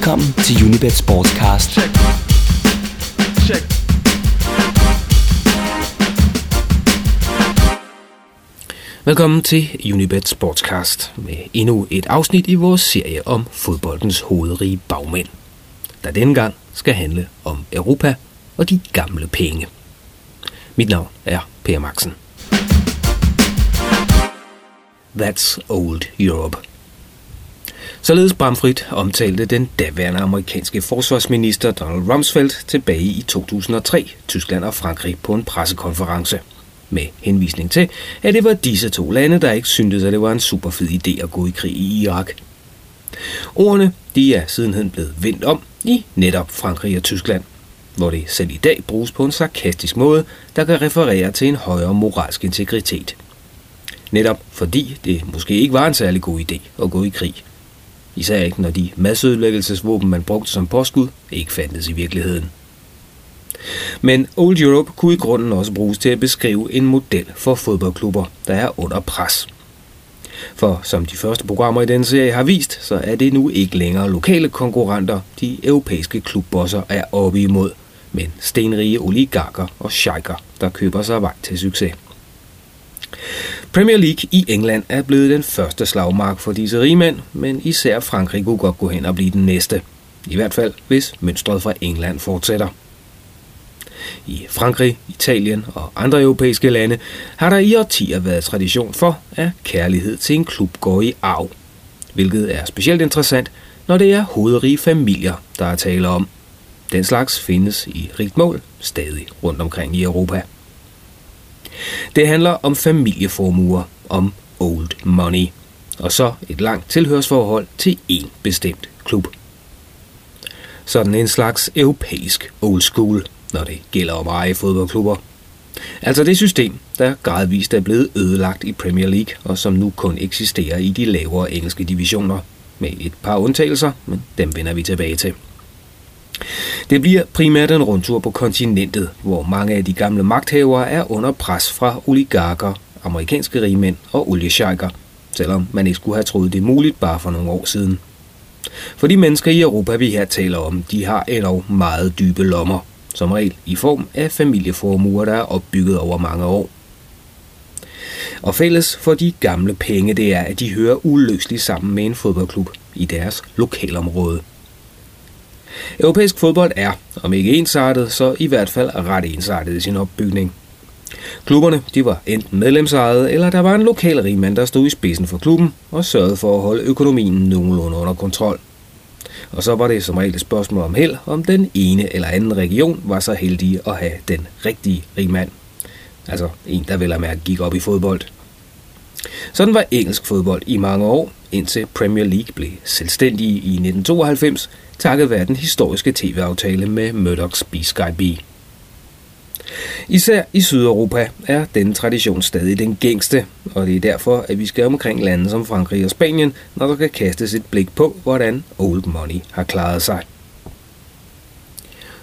Velkommen til Unibet Sportscast. Check. Check. Velkommen til Unibet Sportscast med endnu et afsnit i vores serie om fodboldens hovedrige bagmænd, der denne gang skal handle om Europa og de gamle penge. Mit navn er Per Maxen. That's Old Europe. Således bramfrit omtalte den daværende amerikanske forsvarsminister Donald Rumsfeld tilbage i 2003 Tyskland og Frankrig på en pressekonference. Med henvisning til, at det var disse to lande, der ikke syntes, at det var en super fed idé at gå i krig i Irak. Ordene de er sidenhen blevet vendt om i netop Frankrig og Tyskland, hvor det selv i dag bruges på en sarkastisk måde, der kan referere til en højere moralsk integritet. Netop fordi det måske ikke var en særlig god idé at gå i krig. Især ikke, når de masseødelæggelsesvåben, man brugte som påskud, ikke fandtes i virkeligheden. Men Old Europe kunne i grunden også bruges til at beskrive en model for fodboldklubber, der er under pres. For som de første programmer i denne serie har vist, så er det nu ikke længere lokale konkurrenter, de europæiske klubbosser er oppe imod, men stenrige oligarker og sheiker, der køber sig vej til succes. Premier League i England er blevet den første slagmark for disse rigmænd, men især Frankrig kunne godt gå hen og blive den næste. I hvert fald, hvis mønstret fra England fortsætter. I Frankrig, Italien og andre europæiske lande har der i årtier været tradition for, at kærlighed til en klub går i arv. Hvilket er specielt interessant, når det er hovedrige familier, der er tale om. Den slags findes i rigt mål stadig rundt omkring i Europa. Det handler om familieformuer, om old money, og så et langt tilhørsforhold til en bestemt klub. Sådan en slags europæisk old school, når det gælder om eje fodboldklubber. Altså det system, der gradvist er blevet ødelagt i Premier League, og som nu kun eksisterer i de lavere engelske divisioner, med et par undtagelser, men dem vender vi tilbage til. Det bliver primært en rundtur på kontinentet, hvor mange af de gamle magthavere er under pres fra oligarker, amerikanske rigmænd og oliesjejker, selvom man ikke skulle have troet det muligt bare for nogle år siden. For de mennesker i Europa, vi her taler om, de har endnu meget dybe lommer, som regel i form af familieformuer, der er opbygget over mange år. Og fælles for de gamle penge, det er, at de hører uløseligt sammen med en fodboldklub i deres lokalområde. Europæisk fodbold er, om ikke ensartet, så i hvert fald ret ensartet i sin opbygning. Klubberne de var enten medlemsejede, eller der var en lokal rigmand, der stod i spidsen for klubben og sørgede for at holde økonomien nogenlunde under kontrol. Og så var det som regel et spørgsmål om held, om den ene eller anden region var så heldig at have den rigtige rigmand. Altså en, der vel at mærke gik op i fodbold. Sådan var engelsk fodbold i mange år, indtil Premier League blev selvstændig i 1992, takket være den historiske tv-aftale med Murdoch's B-Sky B. Især i Sydeuropa er denne tradition stadig den gængste, og det er derfor, at vi skal omkring lande som Frankrig og Spanien, når der kan kastes et blik på, hvordan old money har klaret sig.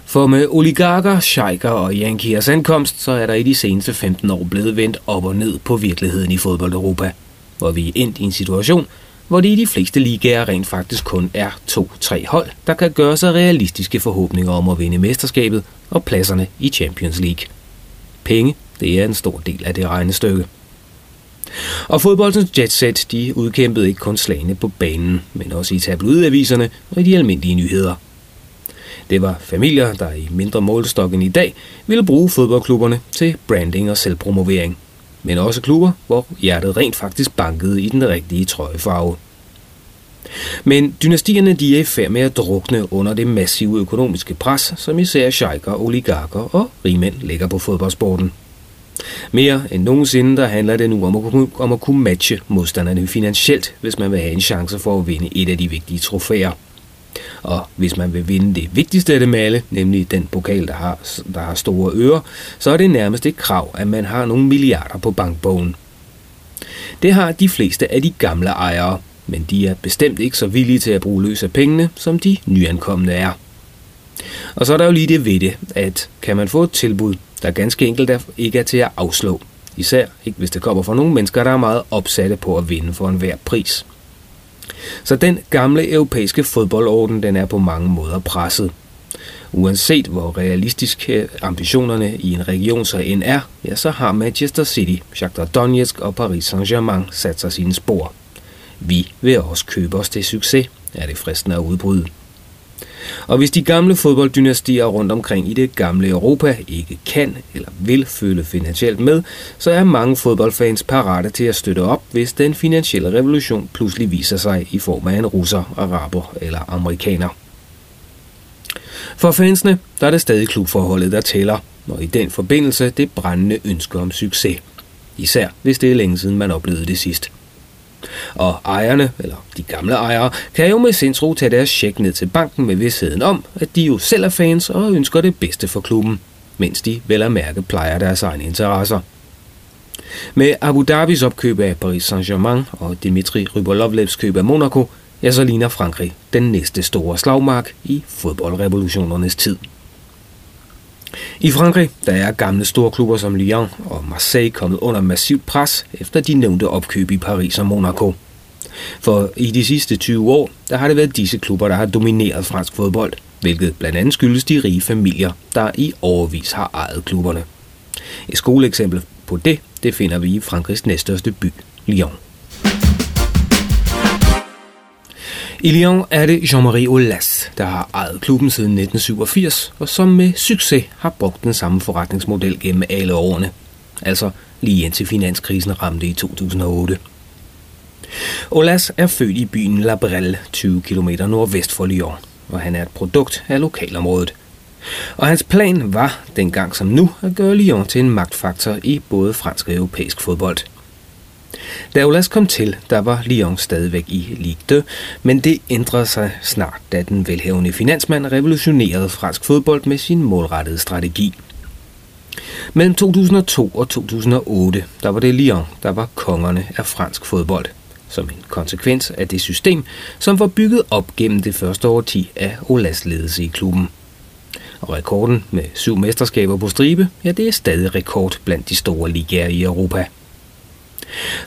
For med oligarker, sheiker og yankiers ankomst, så er der i de seneste 15 år blevet vendt op og ned på virkeligheden i fodbold Europa, hvor vi er endt i en situation, hvor det i de fleste ligaer rent faktisk kun er to-tre hold, der kan gøre sig realistiske forhåbninger om at vinde mesterskabet og pladserne i Champions League. Penge, det er en stor del af det regnestykke. Og fodboldens jetset, de udkæmpede ikke kun slagene på banen, men også i tabloidaviserne og i de almindelige nyheder. Det var familier, der i mindre målestok end i dag ville bruge fodboldklubberne til branding og selvpromovering – men også klubber, hvor hjertet rent faktisk bankede i den rigtige trøjefarve. Men dynastierne de er i færd med at drukne under det massive økonomiske pres, som især sheiker, oligarker og rigmænd lægger på fodboldsporten. Mere end nogensinde, der handler det nu om at, kunne, om at kunne matche modstanderne finansielt, hvis man vil have en chance for at vinde et af de vigtige trofæer – og hvis man vil vinde det vigtigste af dem alle, nemlig den pokal, der har, der har store ører, så er det nærmest et krav, at man har nogle milliarder på bankbogen. Det har de fleste af de gamle ejere, men de er bestemt ikke så villige til at bruge løs af pengene, som de nyankomne er. Og så er der jo lige det ved det, at kan man få et tilbud, der ganske enkelt ikke er til at afslå, især ikke hvis det kommer fra nogle mennesker, der er meget opsatte på at vinde for enhver pris – så den gamle europæiske fodboldorden, den er på mange måder presset. Uanset hvor realistiske øh, ambitionerne i en region så end er, ja, så har Manchester City, Shakhtar Donetsk og Paris Saint-Germain sat sig sine spor. Vi vil også købe os til succes, er det fristende at udbryde. Og hvis de gamle fodbolddynastier rundt omkring i det gamle Europa ikke kan eller vil føle finansielt med, så er mange fodboldfans parate til at støtte op, hvis den finansielle revolution pludselig viser sig i form af en russer, araber eller amerikaner. For fansene der er det stadig klubforholdet, der tæller, og i den forbindelse det brændende ønske om succes. Især hvis det er længe siden man oplevede det sidst. Og ejerne, eller de gamle ejere, kan jo med sindsro tage deres check ned til banken med vidsheden om, at de jo selv er fans og ønsker det bedste for klubben, mens de vel at mærke plejer deres egne interesser. Med Abu Dhabis opkøb af Paris Saint-Germain og Dimitri Rybolovlevs køb af Monaco, ja, så ligner Frankrig den næste store slagmark i fodboldrevolutionernes tid. I Frankrig der er gamle storklubber som Lyon og Marseille kommet under massivt pres efter de nævnte opkøb i Paris og Monaco. For i de sidste 20 år, der har det været disse klubber, der har domineret fransk fodbold, hvilket blandt andet skyldes de rige familier, der i overvis har ejet klubberne. Et skoleeksempel på det, det finder vi i Frankrigs næststørste by, Lyon. I Lyon er det Jean-Marie Olas, der har ejet klubben siden 1987, og som med succes har brugt den samme forretningsmodel gennem alle årene. Altså lige indtil finanskrisen ramte i 2008. Olas er født i byen La Brelle, 20 km nordvest for Lyon, og han er et produkt af lokalområdet. Og hans plan var, dengang som nu, at gøre Lyon til en magtfaktor i både fransk og europæisk fodbold – da Olas kom til, der var Lyon stadigvæk i Ligue 2, men det ændrede sig snart, da den velhævende finansmand revolutionerede fransk fodbold med sin målrettede strategi. Mellem 2002 og 2008, der var det Lyon, der var kongerne af fransk fodbold, som en konsekvens af det system, som var bygget op gennem det første årti af Olas ledelse i klubben. Og rekorden med syv mesterskaber på stribe, ja det er stadig rekord blandt de store ligaer i Europa.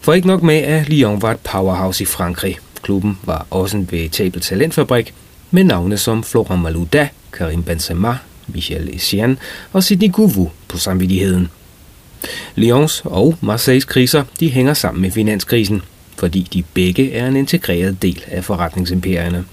For ikke nok med, at Lyon var et powerhouse i Frankrig. Klubben var også en veritabel talentfabrik med navne som Florent Malouda, Karim Benzema, Michel Essien og Sidney Gouvou på samvittigheden. Lyons og Marseilles kriser de hænger sammen med finanskrisen, fordi de begge er en integreret del af forretningsimperierne.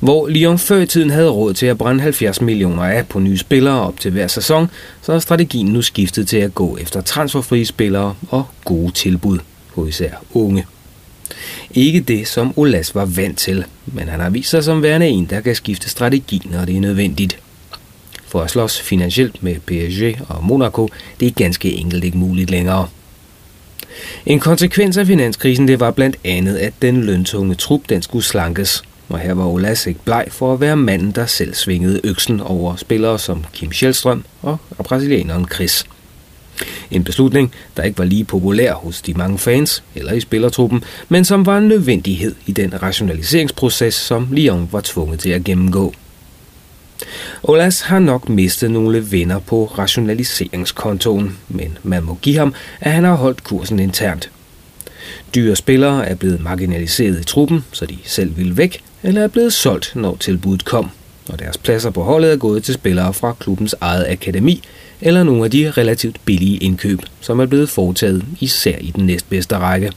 Hvor Lyon før i tiden havde råd til at brænde 70 millioner af på nye spillere op til hver sæson, så er strategien nu skiftet til at gå efter transferfrie spillere og gode tilbud på især unge. Ikke det, som Olas var vant til, men han har vist sig som værende en, der kan skifte strategi, når det er nødvendigt. For at slås finansielt med PSG og Monaco, det er ganske enkelt ikke muligt længere. En konsekvens af finanskrisen det var blandt andet, at den løntunge trup den skulle slankes – og her var Olas ikke bleg for at være manden, der selv svingede øksen over spillere som Kim Sjælstrøm og brasilianeren Chris. En beslutning, der ikke var lige populær hos de mange fans eller i spillertruppen, men som var en nødvendighed i den rationaliseringsproces, som Lyon var tvunget til at gennemgå. Olas har nok mistet nogle venner på rationaliseringskontoen, men man må give ham, at han har holdt kursen internt. Dyre spillere er blevet marginaliseret i truppen, så de selv ville væk, eller er blevet solgt, når tilbuddet kom, og deres pladser på holdet er gået til spillere fra klubbens eget akademi, eller nogle af de relativt billige indkøb, som er blevet foretaget især i den næstbedste række.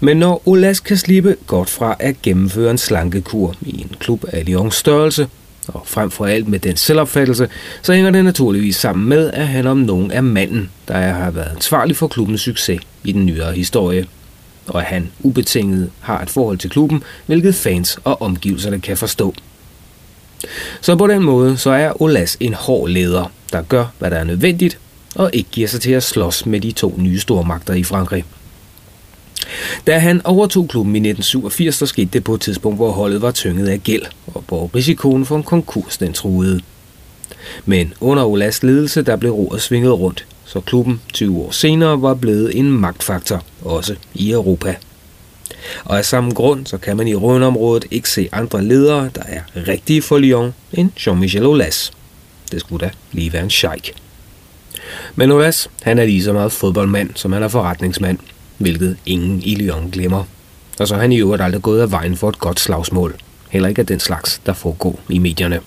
Men når Olas kan slippe godt fra at gennemføre en slankekur i en klub af Lyons størrelse, og frem for alt med den selvopfattelse, så hænger det naturligvis sammen med, at han om nogen er manden, der har været ansvarlig for klubbens succes i den nyere historie og at han ubetinget har et forhold til klubben, hvilket fans og omgivelserne kan forstå. Så på den måde så er Olas en hård leder, der gør, hvad der er nødvendigt, og ikke giver sig til at slås med de to nye stormagter i Frankrig. Da han overtog klubben i 1987, så skete det på et tidspunkt, hvor holdet var tynget af gæld, og hvor risikoen for en konkurs den truede. Men under Olas ledelse, der blev roret svinget rundt, så klubben 20 år senere var blevet en magtfaktor, også i Europa. Og af samme grund, så kan man i Rhône-området ikke se andre ledere, der er rigtige for Lyon, end Jean-Michel Aulas. Det skulle da lige være en sheik. Men Aulas, han er lige så meget fodboldmand, som han er forretningsmand, hvilket ingen i Lyon glemmer. og så er han i øvrigt aldrig gået af vejen for et godt slagsmål. Heller ikke af den slags, der foregår i medierne.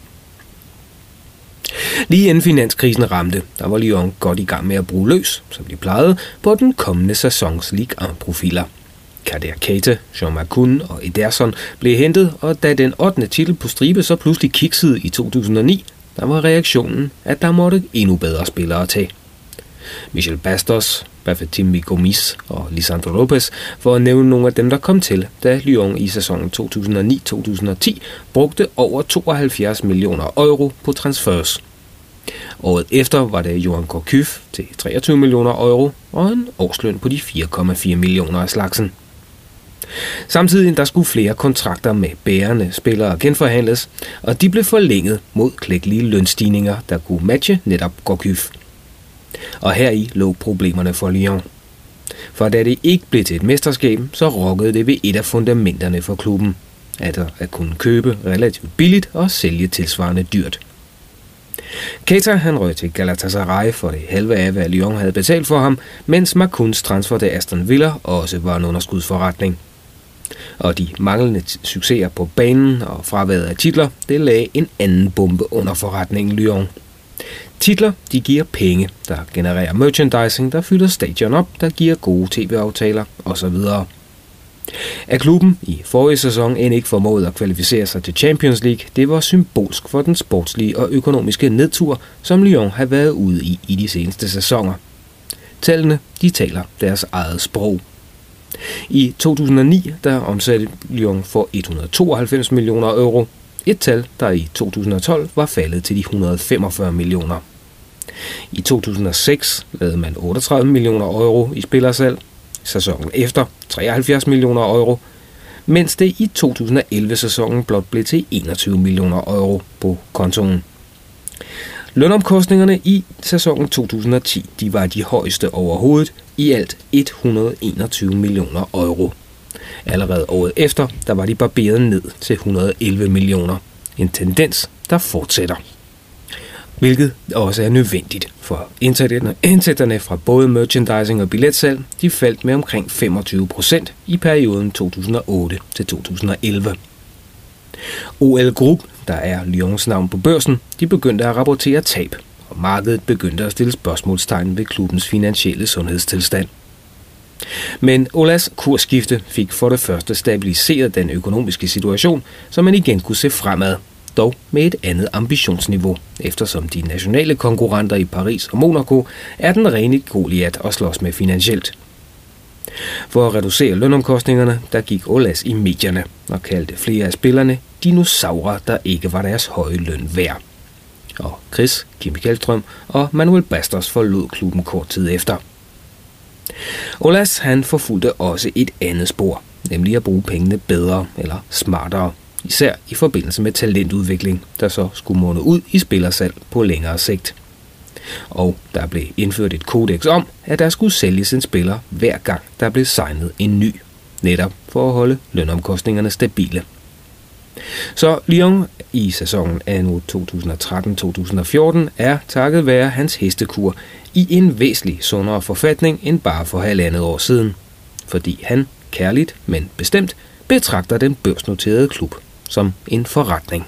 Lige inden finanskrisen ramte, der var Lyon godt i gang med at bruge løs, som de plejede, på den kommende sæsons Ligue 1-profiler. Kader Kate, Jean Macun og Ederson blev hentet, og da den 8. titel på stribe så pludselig kiksede i 2009, der var reaktionen, at der måtte endnu bedre spillere til. Michel Bastos, Bafetim Gomis og Lisandro Lopez, for at nævne nogle af dem, der kom til, da Lyon i sæsonen 2009-2010 brugte over 72 millioner euro på transfers. Året efter var det Johan Korkyf til 23 millioner euro og en årsløn på de 4,4 millioner af slagsen. Samtidig der skulle flere kontrakter med bærende spillere genforhandles, og de blev forlænget mod klækkelige lønstigninger, der kunne matche netop Gorkyf. Og her i lå problemerne for Lyon. For da det ikke blev til et mesterskab, så rokkede det ved et af fundamenterne for klubben. Altså at kunne købe relativt billigt og sælge tilsvarende dyrt. Keita han røg til Galatasaray for det halve af, hvad Lyon havde betalt for ham, mens Makuns transfer til Aston Villa også var en underskudsforretning. Og de manglende succeser på banen og fraværet af titler, det lagde en anden bombe under forretningen Lyon. Titler, de giver penge, der genererer merchandising, der fylder stadion op, der giver gode tv-aftaler osv. At klubben i forrige sæson end ikke formåede at kvalificere sig til Champions League, det var symbolsk for den sportslige og økonomiske nedtur, som Lyon har været ude i i de seneste sæsoner. Tallene, de taler deres eget sprog. I 2009 der omsatte Lyon for 192 millioner euro, et tal, der i 2012 var faldet til de 145 millioner. I 2006 lavede man 38 millioner euro i spillersalg, sæsonen efter 73 millioner euro, mens det i 2011-sæsonen blot blev til 21 millioner euro på kontoen. Lønomkostningerne i sæsonen 2010 de var de højeste overhovedet, i alt 121 millioner euro. Allerede året efter, der var de barberet ned til 111 millioner. En tendens, der fortsætter. Hvilket også er nødvendigt, for indtægterne fra både merchandising og billetsalg, de faldt med omkring 25 procent i perioden 2008 til 2011. OL Group, der er Lyons navn på børsen, de begyndte at rapportere tab, og markedet begyndte at stille spørgsmålstegn ved klubbens finansielle sundhedstilstand. Men Olas kursskifte fik for det første stabiliseret den økonomiske situation, så man igen kunne se fremad, dog med et andet ambitionsniveau, eftersom de nationale konkurrenter i Paris og Monaco er den rene Goliat at slås med finansielt. For at reducere lønomkostningerne, der gik Olas i medierne og kaldte flere af spillerne dinosaurer, der ikke var deres høje løn værd. Og Chris, Kim Kjeldstrøm og Manuel Bastos forlod klubben kort tid efter – Olas han forfulgte også et andet spor, nemlig at bruge pengene bedre eller smartere, især i forbindelse med talentudvikling, der så skulle måne ud i spillersalg på længere sigt. Og der blev indført et kodex om, at der skulle sælges en spiller hver gang, der blev signet en ny, netop for at holde lønomkostningerne stabile. Så Lyon i sæsonen anno 2013-2014 er takket være hans hestekur i en væsentlig sundere forfatning end bare for halvandet år siden. Fordi han, kærligt, men bestemt, betragter den børsnoterede klub som en forretning.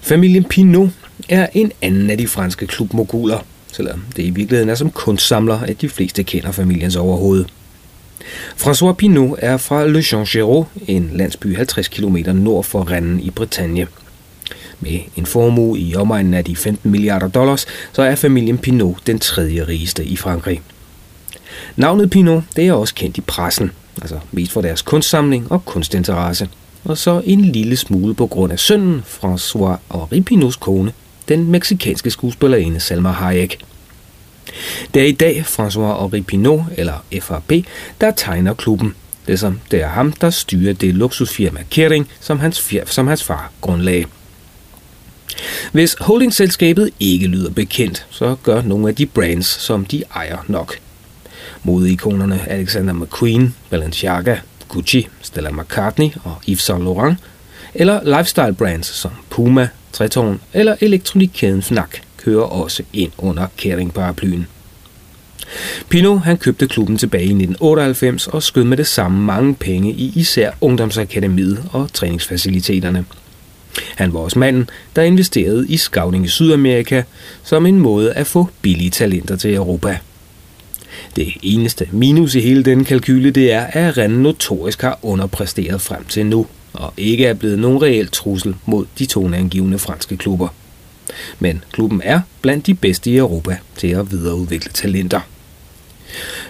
Familien Pinot er en anden af de franske klubmoguler, selvom det i virkeligheden er som kunstsamler, at de fleste kender familiens overhoved. François Pinot er fra Le Changero, en landsby 50 km nord for Rennes i Bretagne. Med en formue i omegnen af de 15 milliarder dollars, så er familien Pinot den tredje rigeste i Frankrig. Navnet Pinot det er også kendt i pressen, altså mest for deres kunstsamling og kunstinteresse, og så en lille smule på grund af sønnen François Henri Pinots kone, den meksikanske skuespillerinde Salma Hayek. Det er i dag François Henri Pinot, eller FRP, der tegner klubben, ligesom det er ham, der styrer det luksusfirma Kering, som hans, som hans far grundlagde. Hvis holdingselskabet ikke lyder bekendt, så gør nogle af de brands, som de ejer nok. Modeikonerne Alexander McQueen, Balenciaga, Gucci, Stella McCartney og Yves Saint Laurent, eller lifestyle brands som Puma, Treton eller elektronikkæden Fnac kører også ind under Kering-paraplyen. Pinot han købte klubben tilbage i 1998 og skød med det samme mange penge i især ungdomsakademiet og træningsfaciliteterne. Han var også manden, der investerede i scouting i Sydamerika som en måde at få billige talenter til Europa. Det eneste minus i hele denne kalkyle, det er, at Rennes notorisk har underpræsteret frem til nu, og ikke er blevet nogen reel trussel mod de toneangivende franske klubber. Men klubben er blandt de bedste i Europa til at videreudvikle talenter.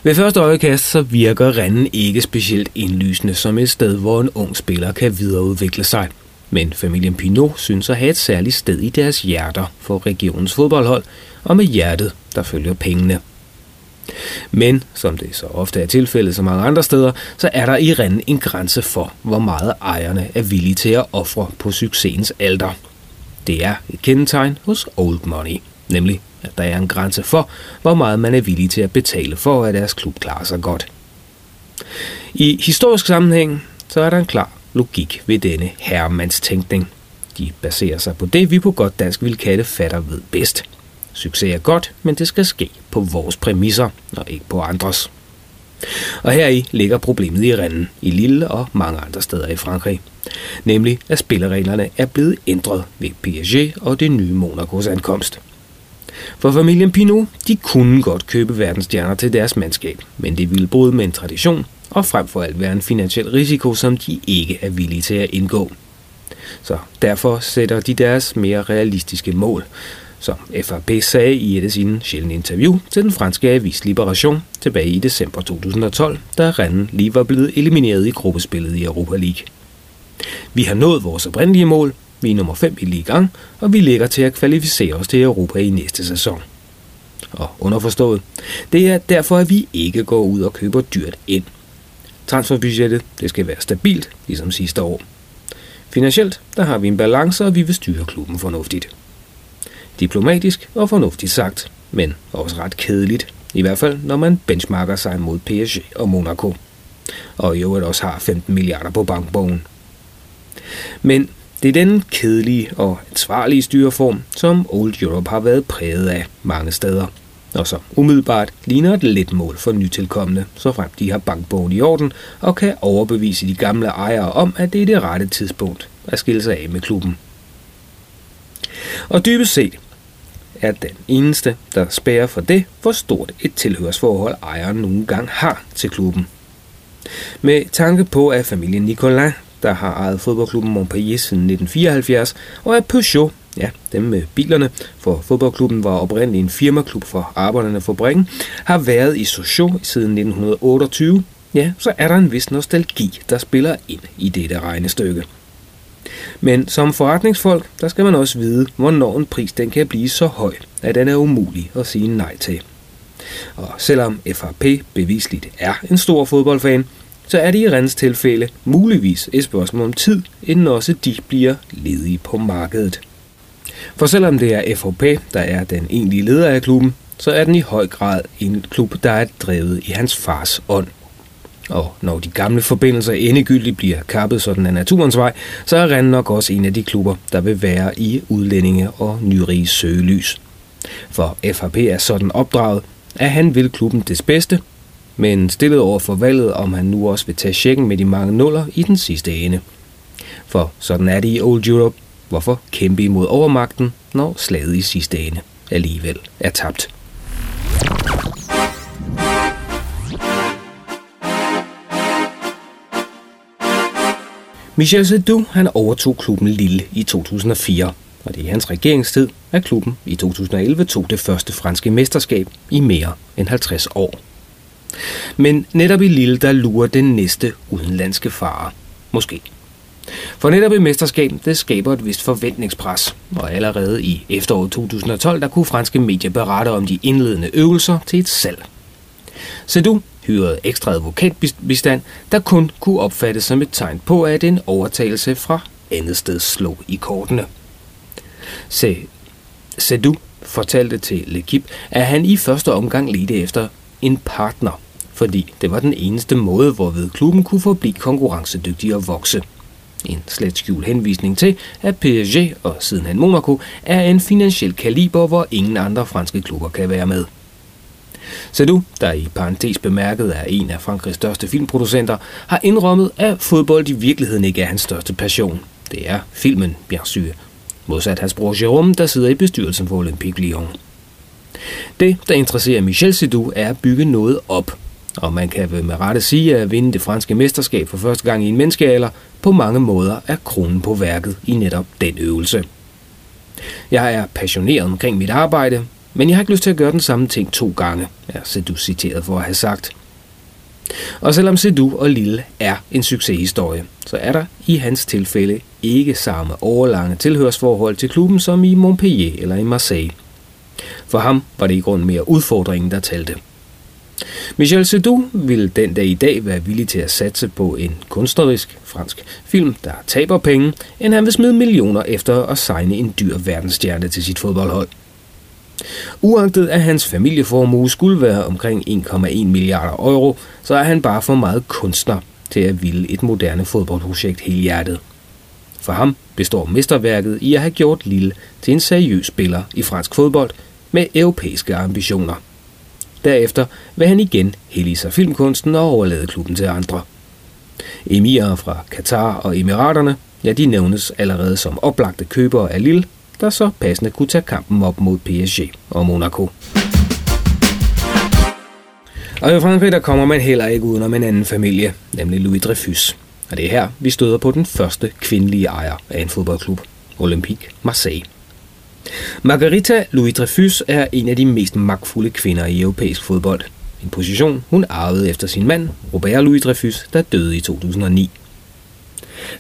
Ved første øjekast så virker Rennes ikke specielt indlysende som et sted, hvor en ung spiller kan videreudvikle sig. Men familien Pinot synes at have et særligt sted i deres hjerter for regionens fodboldhold, og med hjertet, der følger pengene. Men, som det så ofte er tilfældet så mange andre steder, så er der i Rennes en grænse for, hvor meget ejerne er villige til at ofre på succesens alder. Det er et kendetegn hos Old Money, nemlig at der er en grænse for, hvor meget man er villig til at betale for, at deres klub klarer sig godt. I historisk sammenhæng, så er der en klar logik ved denne herremandstænkning. De baserer sig på det, vi på godt dansk vil kalde fatter ved bedst. Succes er godt, men det skal ske på vores præmisser og ikke på andres. Og heri ligger problemet i Rennes, i Lille og mange andre steder i Frankrig. Nemlig, at spillereglerne er blevet ændret ved PSG og det nye Monacos ankomst. For familien Pinot, de kunne godt købe verdensstjerner til deres mandskab, men det ville bryde med en tradition, og frem for alt være en finansiel risiko, som de ikke er villige til at indgå. Så derfor sætter de deres mere realistiske mål, som FRP sagde i et af sine sjældne interview til den franske avis Liberation tilbage i december 2012, da Rennes lige var blevet elimineret i gruppespillet i Europa League. Vi har nået vores oprindelige mål, vi er nummer 5 i ligaen, og vi ligger til at kvalificere os til Europa i næste sæson. Og underforstået, det er derfor, at vi ikke går ud og køber dyrt ind. Transferbudgettet det skal være stabilt, ligesom sidste år. Finansielt, der har vi en balance, og vi vil styre klubben fornuftigt. Diplomatisk og fornuftigt sagt, men også ret kedeligt. I hvert fald, når man benchmarker sig mod PSG og Monaco. Og i øvrigt også har 15 milliarder på bankbogen. Men det er den kedelige og ansvarlige styreform, som Old Europe har været præget af mange steder. Og så umiddelbart ligner et let mål for nytilkommende, så frem de har bankbogen i orden og kan overbevise de gamle ejere om, at det er det rette tidspunkt at skille sig af med klubben. Og dybest set er den eneste, der spærer for det, hvor stort et tilhørsforhold ejeren nogle gange har til klubben. Med tanke på, at familien Nicolas, der har ejet fodboldklubben Montpellier siden 1974, og at Peugeot, ja, dem med bilerne, for fodboldklubben var oprindeligt en firmaklub for arbejderne for Bringen, har været i Sochaux siden 1928, ja, så er der en vis nostalgi, der spiller ind i dette regnestykke. Men som forretningsfolk, der skal man også vide, hvornår en pris den kan blive så høj, at den er umulig at sige nej til. Og selvom FRP bevisligt er en stor fodboldfan, så er det i Rens tilfælde muligvis et spørgsmål om tid, inden også de bliver ledige på markedet. For selvom det er FHP, der er den egentlige leder af klubben, så er den i høj grad en klub, der er drevet i hans fars ånd. Og når de gamle forbindelser endegyldigt bliver kappet sådan af naturens vej, så er Rennes nok også en af de klubber, der vil være i udlændinge og nyrige søgelys. For FHP er sådan opdraget, at han vil klubben det bedste, men stillet over for valget, om han nu også vil tage checken med de mange nuller i den sidste ende. For sådan er det i Old Europe. Hvorfor kæmpe imod overmagten, når slaget i sidste ende alligevel er tabt? Michel Sedou han overtog klubben Lille i 2004, og det er i hans regeringstid, at klubben i 2011 tog det første franske mesterskab i mere end 50 år. Men netop i Lille, der lurer den næste udenlandske fare. Måske. For netop et mesterskab, det skaber et vist forventningspres, og allerede i efteråret 2012, der kunne franske medier berette om de indledende øvelser til et salg. Sedou hyrede ekstra advokatbistand, der kun kunne opfattes som et tegn på, at en overtagelse fra andet sted slog i kortene. Se, Sedou fortalte til L'Equipe, at han i første omgang ledte efter en partner, fordi det var den eneste måde, hvorved klubben kunne forblive konkurrencedygtig og vokse. En slet skjult henvisning til, at PSG og sidenhen Monaco er en finansiel kaliber, hvor ingen andre franske klubber kan være med. Sadu, der i parentes bemærket er en af Frankrigs største filmproducenter, har indrømmet, at fodbold i virkeligheden ikke er hans største passion. Det er filmen, bien sûr. Modsat hans bror Jérôme, der sidder i bestyrelsen for Olympique Lyon. Det, der interesserer Michel Sidou, er at bygge noget op. Og man kan vel med rette sige, at vinde det franske mesterskab for første gang i en menneskealder på mange måder er kronen på værket i netop den øvelse. Jeg er passioneret omkring mit arbejde, men jeg har ikke lyst til at gøre den samme ting to gange, er Sedu citeret for at have sagt. Og selvom Sedou og Lille er en succeshistorie, så er der i hans tilfælde ikke samme overlange tilhørsforhold til klubben som i Montpellier eller i Marseille. For ham var det i grund mere udfordringen, der talte. Michel Sedou ville den dag i dag være villig til at satse på en kunstnerisk fransk film, der taber penge, end han vil smide millioner efter at signe en dyr verdensstjerne til sit fodboldhold. Uagtet at hans familieformue skulle være omkring 1,1 milliarder euro, så er han bare for meget kunstner til at ville et moderne fodboldprojekt helhjertet. For ham består mesterværket i at have gjort Lille til en seriøs spiller i fransk fodbold med europæiske ambitioner. Derefter vil han igen hælde sig filmkunsten og overlade klubben til andre. Emirer fra Katar og Emiraterne, ja de nævnes allerede som oplagte købere af Lille, der så passende kunne tage kampen op mod PSG og Monaco. Og i Frankrig der kommer man heller ikke udenom en anden familie, nemlig Louis Dreyfus. Og det er her, vi støder på den første kvindelige ejer af en fodboldklub, Olympique Marseille. Margarita Louis Dreyfus er en af de mest magtfulde kvinder i europæisk fodbold. En position, hun arvede efter sin mand, Robert Louis Dreyfus, der døde i 2009.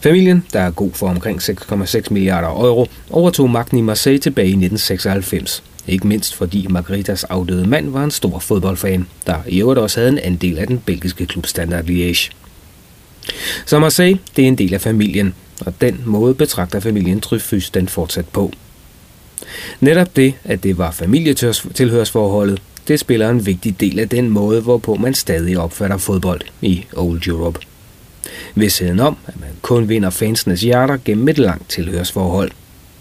Familien, der er god for omkring 6,6 milliarder euro, overtog magten i Marseille tilbage i 1996. Ikke mindst fordi Margaritas afdøde mand var en stor fodboldfan, der i øvrigt også havde en andel af den belgiske klub Standard Liège. Så Marseille, det er en del af familien, og den måde betragter familien Tryfys den fortsat på. Netop det, at det var familietilhørsforholdet, det spiller en vigtig del af den måde, hvorpå man stadig opfatter fodbold i Old Europe. Vidsheden om, at man kun vinder fansenes hjerter gennem et langt tilhørsforhold.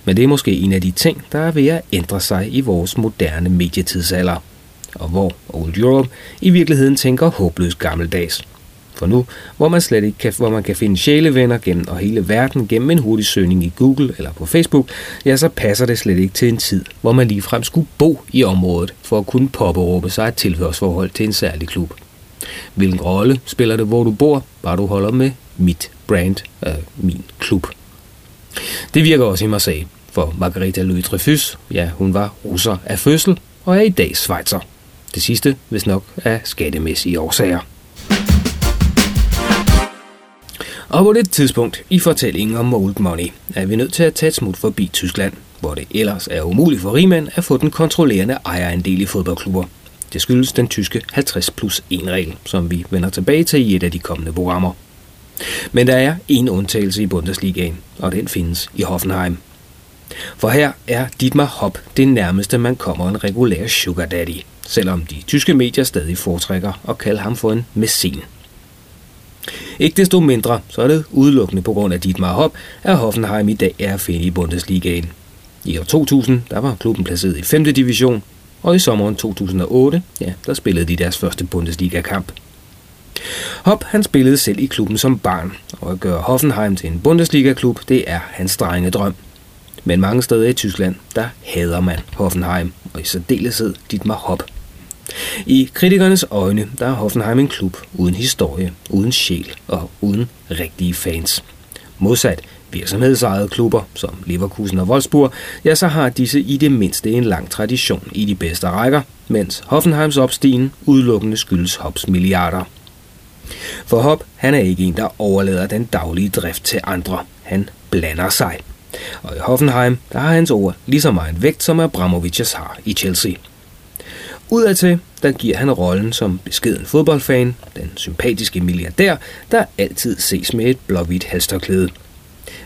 Men det er måske en af de ting, der er ved at ændre sig i vores moderne medietidsalder. Og hvor Old Europe i virkeligheden tænker håbløst gammeldags. For nu, hvor man slet ikke kan, hvor man kan finde sjælevenner gennem og hele verden gennem en hurtig søgning i Google eller på Facebook, ja, så passer det slet ikke til en tid, hvor man ligefrem skulle bo i området for at kunne påberåbe sig et tilhørsforhold til en særlig klub. Hvilken rolle spiller det, hvor du bor, bare du holder med mit brand, øh, min klub. Det virker også i Marseille, for Margarita Louis Dreyfus, ja, hun var russer af fødsel og er i dag svejser. Det sidste, hvis nok, er skattemæssige årsager. Og på det tidspunkt i fortællingen om Old Money er vi nødt til at tage et smut forbi Tyskland, hvor det ellers er umuligt for rigmænd at få den kontrollerende ejerandel i fodboldklubber. Det skyldes den tyske 50 plus 1 regel, som vi vender tilbage til i et af de kommende programmer. Men der er en undtagelse i Bundesligaen, og den findes i Hoffenheim. For her er Dietmar Hopp det nærmeste, man kommer en regulær sugar daddy, selvom de tyske medier stadig foretrækker at kalde ham for en messin. Ikke desto mindre, så er det udelukkende på grund af Dietmar Hopp, at Hoffenheim i dag er at finde i Bundesligaen. I år 2000, der var klubben placeret i 5. division, og i sommeren 2008, ja, der spillede de deres første Bundesliga-kamp. Hop, han spillede selv i klubben som barn, og at gøre Hoffenheim til en Bundesliga-klub, det er hans drenge drøm. Men mange steder i Tyskland, der hader man Hoffenheim, og i særdeleshed Dietmar Hop. I kritikernes øjne, der er Hoffenheim en klub uden historie, uden sjæl og uden rigtige fans. Modsat virksomhedsejede klubber som Leverkusen og Wolfsburg, ja, så har disse i det mindste en lang tradition i de bedste rækker, mens Hoffenheims opstigen udelukkende skyldes Hops milliarder. For Hop, han er ikke en, der overlader den daglige drift til andre. Han blander sig. Og i Hoffenheim, der har hans ord lige så meget vægt, som Abramovics har i Chelsea. Udadtil, der giver han rollen som beskeden fodboldfan, den sympatiske milliardær, der altid ses med et blåhvidt halstørklæde.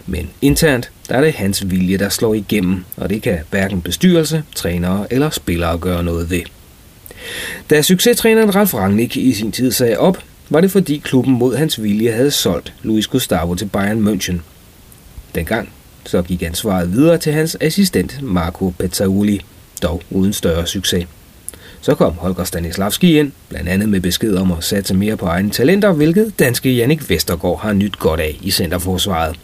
Men internt, der er det hans vilje, der slår igennem, og det kan hverken bestyrelse, trænere eller spillere gøre noget ved. Da succestræneren Ralf Rangnick i sin tid sagde op, var det fordi klubben mod hans vilje havde solgt Luis Gustavo til Bayern München. Dengang så gik ansvaret videre til hans assistent Marco Pezzauli, dog uden større succes. Så kom Holger Stanislavski ind, blandt andet med besked om at satse mere på egne talenter, hvilket danske Jannik Vestergaard har nyt godt af i centerforsvaret.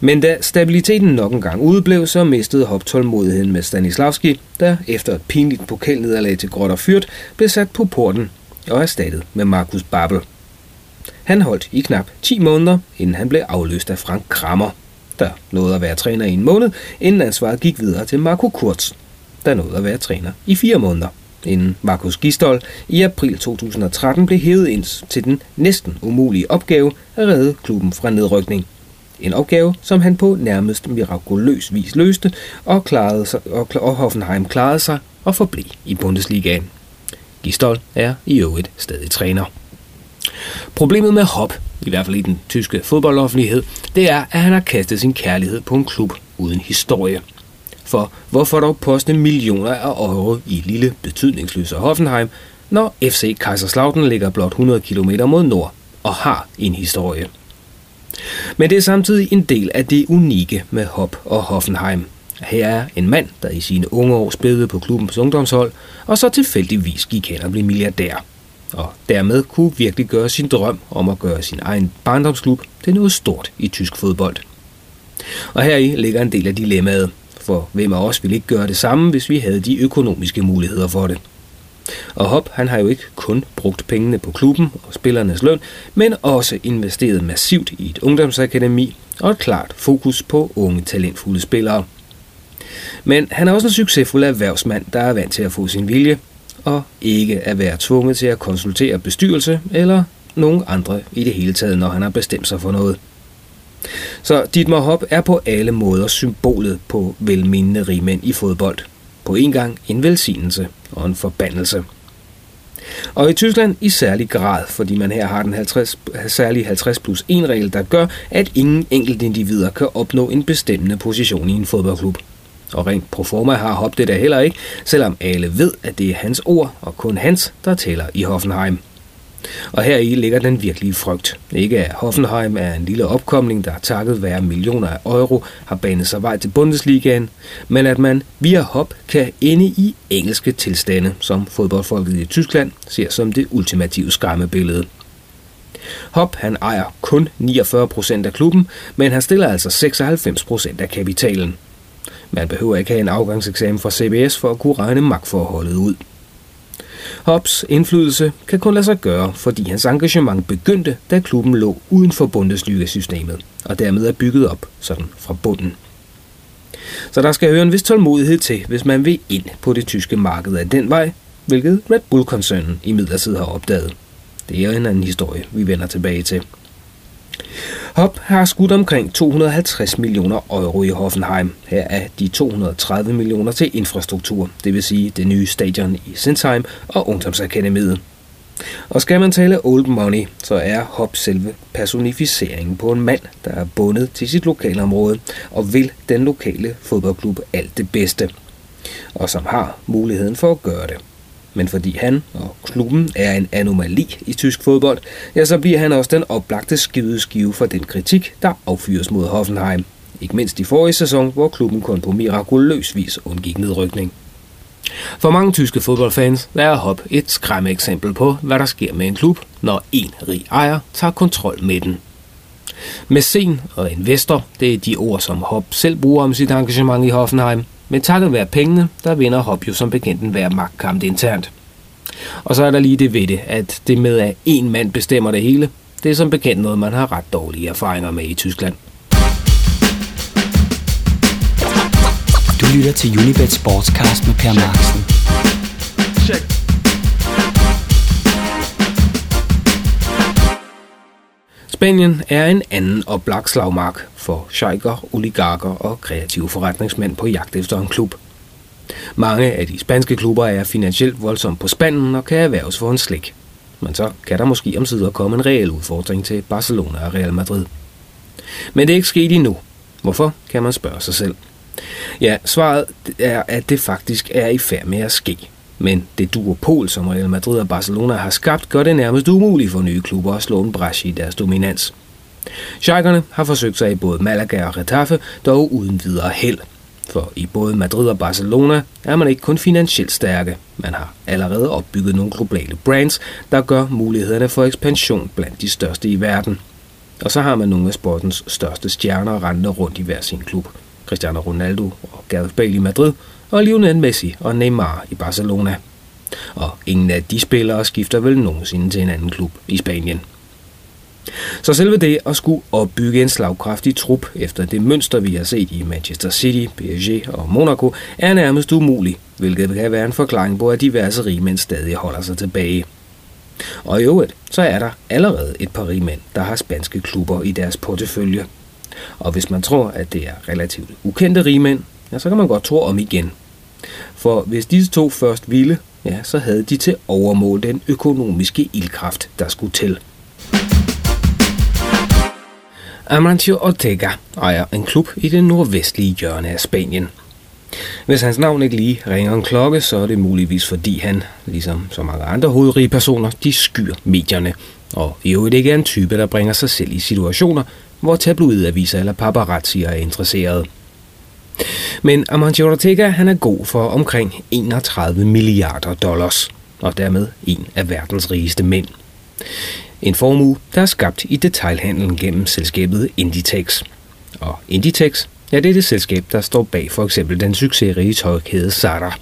Men da stabiliteten nok en gang udeblev, så mistede Hop tålmodigheden med Stanislavski, der efter et pinligt pokalnederlag til Gråt og Fyrt blev sat på porten og erstattet med Markus Babbel. Han holdt i knap 10 måneder, inden han blev afløst af Frank Krammer, der nåede at være træner i en måned, inden ansvaret gik videre til Marco Kurz, der nåede at være træner i fire måneder, inden Markus Gistol i april 2013 blev hævet ind til den næsten umulige opgave at redde klubben fra nedrykning. En opgave, som han på nærmest mirakuløs vis løste, og, klarede sig, og, og Hoffenheim klarede sig og forblev i Bundesligaen. Gistol er i øvrigt stadig træner. Problemet med Hop, i hvert fald i den tyske fodboldoffentlighed, det er, at han har kastet sin kærlighed på en klub uden historie. For hvorfor dog poste millioner af euro i lille betydningsløse Hoffenheim, når FC Kaiserslautern ligger blot 100 km mod nord og har en historie? Men det er samtidig en del af det unikke med Hop og Hoffenheim. Her er en mand, der i sine unge år spillede på klubbens ungdomshold, og så tilfældigvis gik hen og blev milliardær. Og dermed kunne virkelig gøre sin drøm om at gøre sin egen barndomsklub til noget stort i tysk fodbold. Og heri ligger en del af dilemmaet, for hvem af os ville ikke gøre det samme, hvis vi havde de økonomiske muligheder for det. Og Hop, han har jo ikke kun brugt pengene på klubben og spillernes løn, men også investeret massivt i et ungdomsakademi og et klart fokus på unge talentfulde spillere. Men han er også en succesfuld erhvervsmand, der er vant til at få sin vilje, og ikke at være tvunget til at konsultere bestyrelse eller nogen andre i det hele taget, når han har bestemt sig for noget. Så Dietmar Hopp er på alle måder symbolet på velmenende rigmænd i fodbold. På en gang en velsignelse og en forbandelse. Og i Tyskland i særlig grad, fordi man her har den 50, særlige 50 plus 1 regel, der gør, at ingen enkelt individer kan opnå en bestemmende position i en fodboldklub. Og rent pro forma har Hop det da heller ikke, selvom alle ved, at det er hans ord og kun hans, der tæller i Hoffenheim. Og her i ligger den virkelige frygt. Ikke at Hoffenheim er en lille opkomling, der takket være millioner af euro har banet sig vej til Bundesligaen, men at man via hop kan ende i engelske tilstande, som fodboldfolket i Tyskland ser som det ultimative skræmmebillede. Hop han ejer kun 49% af klubben, men han stiller altså 96% af kapitalen. Man behøver ikke have en afgangseksamen fra CBS for at kunne regne magtforholdet ud. Hops indflydelse kan kun lade sig gøre, fordi hans engagement begyndte, da klubben lå uden for Bundesliga-systemet, og dermed er bygget op sådan fra bunden. Så der skal høre en vis tålmodighed til, hvis man vil ind på det tyske marked af den vej, hvilket Red Bull-koncernen i midlertid har opdaget. Det er en anden historie, vi vender tilbage til. Hop har skudt omkring 250 millioner euro i Hoffenheim. Her er de 230 millioner til infrastruktur, det vil sige det nye stadion i Sinsheim og ungdomsakademiet. Og skal man tale old money, så er Hop selve personificeringen på en mand, der er bundet til sit lokale område og vil den lokale fodboldklub alt det bedste, og som har muligheden for at gøre det men fordi han og klubben er en anomali i tysk fodbold, ja, så bliver han også den oplagte skive for den kritik, der affyres mod Hoffenheim. Ikke mindst i forrige sæson, hvor klubben kun på mirakuløs vis undgik nedrykning. For mange tyske fodboldfans er Hop et skræmme eksempel på, hvad der sker med en klub, når en rig ejer tager kontrol med den. Mæcen og investor, det er de ord, som Hop selv bruger om sit engagement i Hoffenheim, men takket være pengene, der vinder Hop jo som bekendt en hver magtkamp internt. Og så er der lige det ved det, at det med at en mand bestemmer det hele, det er som bekendt noget, man har ret dårlige erfaringer med i Tyskland. Du lytter til Unibet Sportscast med Per Marksen. Check. Spanien er en anden oplagt slagmark for sheiker, oligarker og kreative forretningsmænd på jagt efter en klub. Mange af de spanske klubber er finansielt voldsomt på spanden og kan erhverves for en slik. Men så kan der måske om sider komme en reel udfordring til Barcelona og Real Madrid. Men det er ikke sket endnu. Hvorfor, kan man spørge sig selv. Ja, svaret er, at det faktisk er i færd med at ske. Men det duopol, som Real Madrid og Barcelona har skabt, gør det nærmest umuligt for nye klubber at slå en bræsje i deres dominans. Schalkerne har forsøgt sig i både Malaga og Getafe, dog uden videre held. For i både Madrid og Barcelona er man ikke kun finansielt stærke. Man har allerede opbygget nogle globale brands, der gør mulighederne for ekspansion blandt de største i verden. Og så har man nogle af sportens største stjerner rendende rundt i hver sin klub. Cristiano Ronaldo og Gareth Bale i Madrid, og Lionel Messi og Neymar i Barcelona. Og ingen af de spillere skifter vel nogensinde til en anden klub i Spanien. Så selve det at skulle opbygge en slagkraftig trup efter det mønster, vi har set i Manchester City, PSG og Monaco, er nærmest umuligt, hvilket kan være en forklaring på, at diverse rigmænd stadig holder sig tilbage. Og i øvrigt, så er der allerede et par rigmænd, der har spanske klubber i deres portefølje. Og hvis man tror, at det er relativt ukendte rigmænd, ja, så kan man godt tro om igen. For hvis disse to først ville, ja, så havde de til overmål den økonomiske ildkraft, der skulle til. Amancio Ortega ejer en klub i det nordvestlige hjørne af Spanien. Hvis hans navn ikke lige ringer en klokke, så er det muligvis fordi han, ligesom så mange andre hovedrige personer, de skyr medierne, og i øvrigt ikke er en type, der bringer sig selv i situationer, hvor tabloidaviser eller paparazzi er interesseret. Men Amancio Ortega han er god for omkring 31 milliarder dollars, og dermed en af verdens rigeste mænd. En formue, der er skabt i detailhandlen gennem selskabet Inditex. Og Inditex, ja, det er det selskab, der står bag for eksempel den succesrige tøjkæde Zara.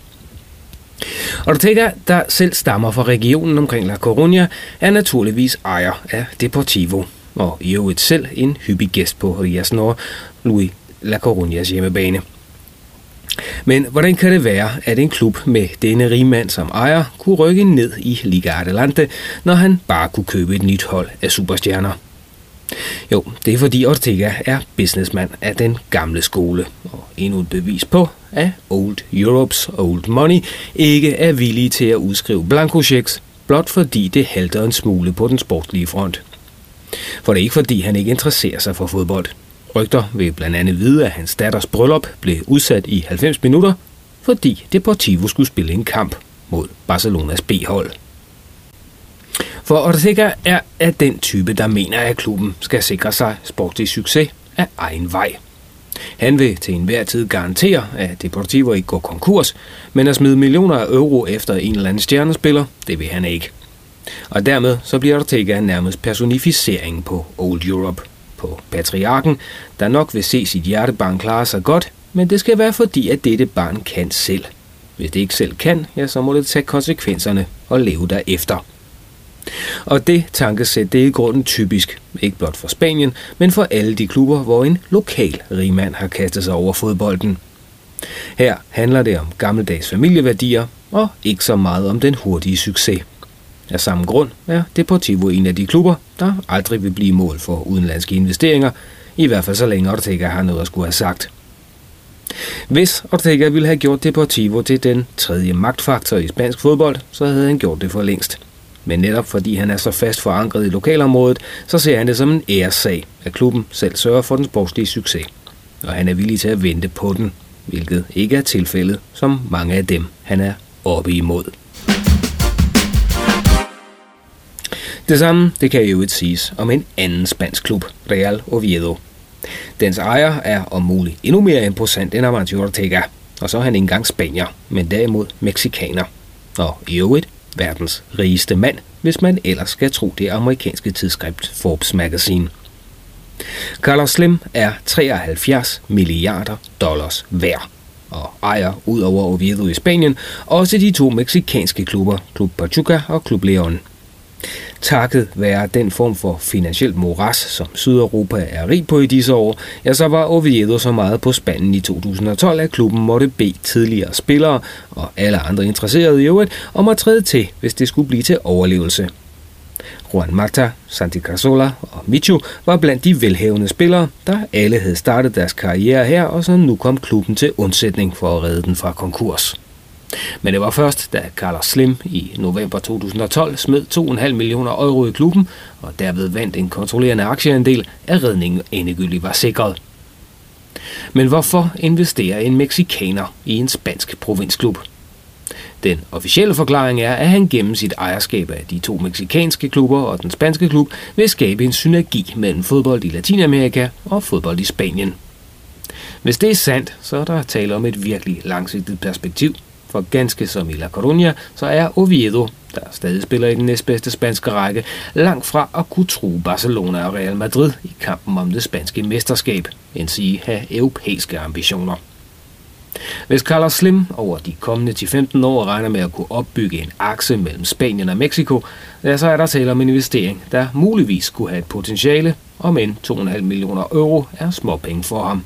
Ortega, der selv stammer fra regionen omkring La Coruña, er naturligvis ejer af Deportivo, og i øvrigt selv en hyppig gæst på Rias Nord, Louis La Coruñas hjemmebane. Men hvordan kan det være, at en klub med denne rigmand som ejer kunne rykke ned i Liga Adelante, når han bare kunne købe et nyt hold af superstjerner? Jo, det er fordi Ortega er businessman af den gamle skole, og endnu et bevis på, at Old Europes Old Money ikke er villige til at udskrive blankochecks, blot fordi det halter en smule på den sportlige front. For det er ikke fordi, han ikke interesserer sig for fodbold. Rygter vil blandt andet vide, at hans datters bryllup blev udsat i 90 minutter, fordi Deportivo skulle spille en kamp mod Barcelonas B-hold. For Ortega er af den type, der mener, at klubben skal sikre sig sportlig succes af egen vej. Han vil til enhver tid garantere, at Deportivo ikke går konkurs, men at smide millioner af euro efter en eller anden stjernespiller, det vil han ikke. Og dermed så bliver Ortega nærmest personificeringen på Old Europe – på patriarken, der nok vil se sit hjertebarn klare sig godt, men det skal være fordi, at dette barn kan selv. Hvis det ikke selv kan, ja, så må det tage konsekvenserne og leve derefter. Og det tankesæt, det er i grunden typisk, ikke blot for Spanien, men for alle de klubber, hvor en lokal rigmand har kastet sig over fodbolden. Her handler det om gammeldags familieværdier, og ikke så meget om den hurtige succes. Af samme grund er Deportivo en af de klubber, der aldrig vil blive mål for udenlandske investeringer, i hvert fald så længe Ortega har noget at skulle have sagt. Hvis Ortega ville have gjort Deportivo til den tredje magtfaktor i spansk fodbold, så havde han gjort det for længst. Men netop fordi han er så fast forankret i lokalområdet, så ser han det som en æressag, at klubben selv sørger for den sportslige succes. Og han er villig til at vente på den, hvilket ikke er tilfældet, som mange af dem, han er oppe imod. Det samme det kan i øvrigt siges om en anden spansk klub, Real Oviedo. Dens ejer er om muligt endnu mere imposant end Amancio Ortega, og så er han ikke engang spanier, men derimod meksikaner. Og i øvrigt verdens rigeste mand, hvis man ellers skal tro det amerikanske tidsskrift Forbes Magazine. Carlos Slim er 73 milliarder dollars værd og ejer ud over Oviedo i Spanien også de to meksikanske klubber, Club Pachuca og Club León. Takket være den form for finansielt moras, som Sydeuropa er rig på i disse år, ja, så var Oviedo så meget på spanden i 2012, at klubben måtte bede tidligere spillere og alle andre interesserede i øvrigt om at træde til, hvis det skulle blive til overlevelse. Juan Mata, Santi Cazorla og Michu var blandt de velhævende spillere, der alle havde startet deres karriere her, og så nu kom klubben til undsætning for at redde den fra konkurs. Men det var først, da Carlos Slim i november 2012 smed 2,5 millioner euro i klubben, og derved vandt en kontrollerende aktieandel, at redningen endegyldigt var sikret. Men hvorfor investerer en meksikaner i en spansk provinsklub? Den officielle forklaring er, at han gennem sit ejerskab af de to meksikanske klubber og den spanske klub vil skabe en synergi mellem fodbold i Latinamerika og fodbold i Spanien. Hvis det er sandt, så er der tale om et virkelig langsigtet perspektiv. For ganske som i La Coruña, så er Oviedo, der stadig spiller i den næstbedste spanske række, langt fra at kunne true Barcelona og Real Madrid i kampen om det spanske mesterskab, end sige have europæiske ambitioner. Hvis Carlos Slim over de kommende 10-15 år regner med at kunne opbygge en akse mellem Spanien og Mexico, ja, så er der tale om en investering, der muligvis kunne have et potentiale, om end 2,5 millioner euro er småpenge for ham.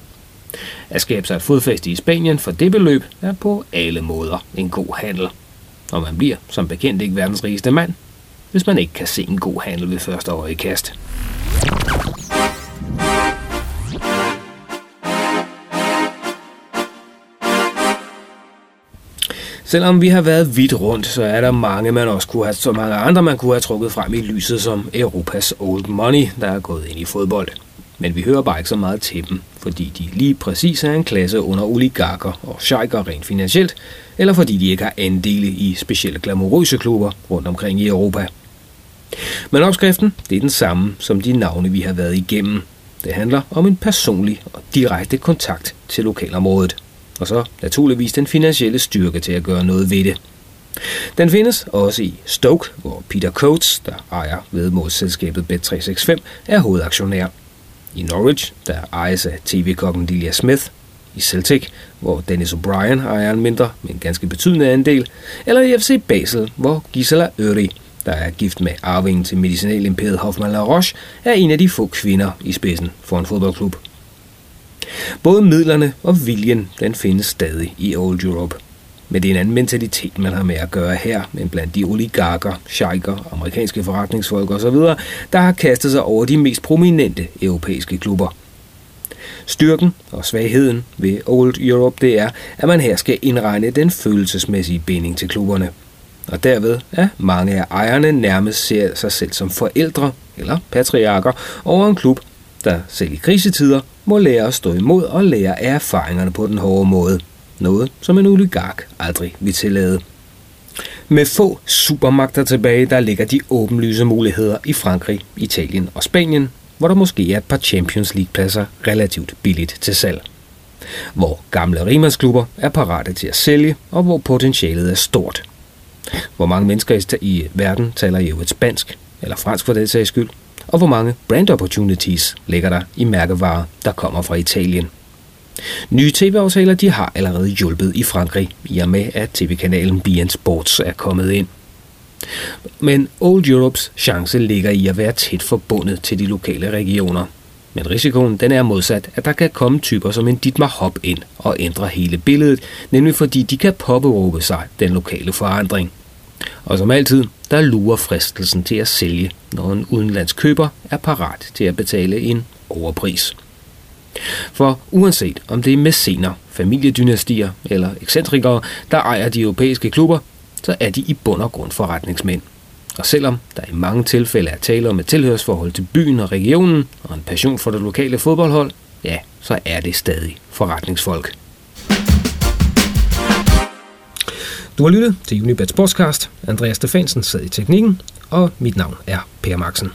At skabe sig et fodfæste i Spanien for det beløb er på alle måder en god handel. Og man bliver som bekendt ikke verdens rigeste mand, hvis man ikke kan se en god handel ved første øjekast. Selvom vi har været vidt rundt, så er der mange, man også kunne have, så mange andre, man kunne have trukket frem i lyset som Europas old money, der er gået ind i fodbold. Men vi hører bare ikke så meget til dem, fordi de lige præcis er en klasse under oligarker og sheiker rent finansielt, eller fordi de ikke har andele i specielle glamourøse klubber rundt omkring i Europa. Men opskriften det er den samme som de navne, vi har været igennem. Det handler om en personlig og direkte kontakt til lokalområdet og så naturligvis den finansielle styrke til at gøre noget ved det. Den findes også i Stoke, hvor Peter Coates, der ejer vedmålsselskabet Bet365, er hovedaktionær. I Norwich, der ejes af tv-kokken Delia Smith. I Celtic, hvor Dennis O'Brien ejer en mindre, men ganske betydende andel. Eller i FC Basel, hvor Gisela Øri, der er gift med arvingen til medicinalimperiet Hoffmann La Roche, er en af de få kvinder i spidsen for en fodboldklub. Både midlerne og viljen, den findes stadig i Old Europe. Men det er en anden mentalitet, man har med at gøre her, men blandt de oligarker, sheiker, amerikanske forretningsfolk osv., der har kastet sig over de mest prominente europæiske klubber. Styrken og svagheden ved Old Europe, det er, at man her skal indregne den følelsesmæssige binding til klubberne. Og derved er mange af ejerne nærmest ser sig selv som forældre eller patriarker over en klub, der selv i krisetider må lære at stå imod og lære af erfaringerne på den hårde måde. Noget, som en oligark aldrig vil tillade. Med få supermagter tilbage, der ligger de åbenlyse muligheder i Frankrig, Italien og Spanien, hvor der måske er et par Champions League-pladser relativt billigt til salg. Hvor gamle rimandsklubber er parate til at sælge, og hvor potentialet er stort. Hvor mange mennesker i verden taler i øvrigt spansk, eller fransk for den sags skyld, og hvor mange brand opportunities ligger der i mærkevarer, der kommer fra Italien. Nye tv-aftaler de har allerede hjulpet i Frankrig, i og med at tv-kanalen BN Sports er kommet ind. Men Old Europes chance ligger i at være tæt forbundet til de lokale regioner. Men risikoen den er modsat, at der kan komme typer som en Dietmar Hop ind og ændre hele billedet, nemlig fordi de kan påberåbe sig den lokale forandring. Og som altid, der lurer fristelsen til at sælge, når en udenlandsk køber er parat til at betale en overpris. For uanset om det er mæscener, familiedynastier eller ekscentrikere, der ejer de europæiske klubber, så er de i bund og grund forretningsmænd. Og selvom der i mange tilfælde er tale om et tilhørsforhold til byen og regionen og en passion for det lokale fodboldhold, ja, så er det stadig forretningsfolk. Du har lyttet til Unibet Sportscast. Andreas Stefansen sad i teknikken, og mit navn er Per Maxen.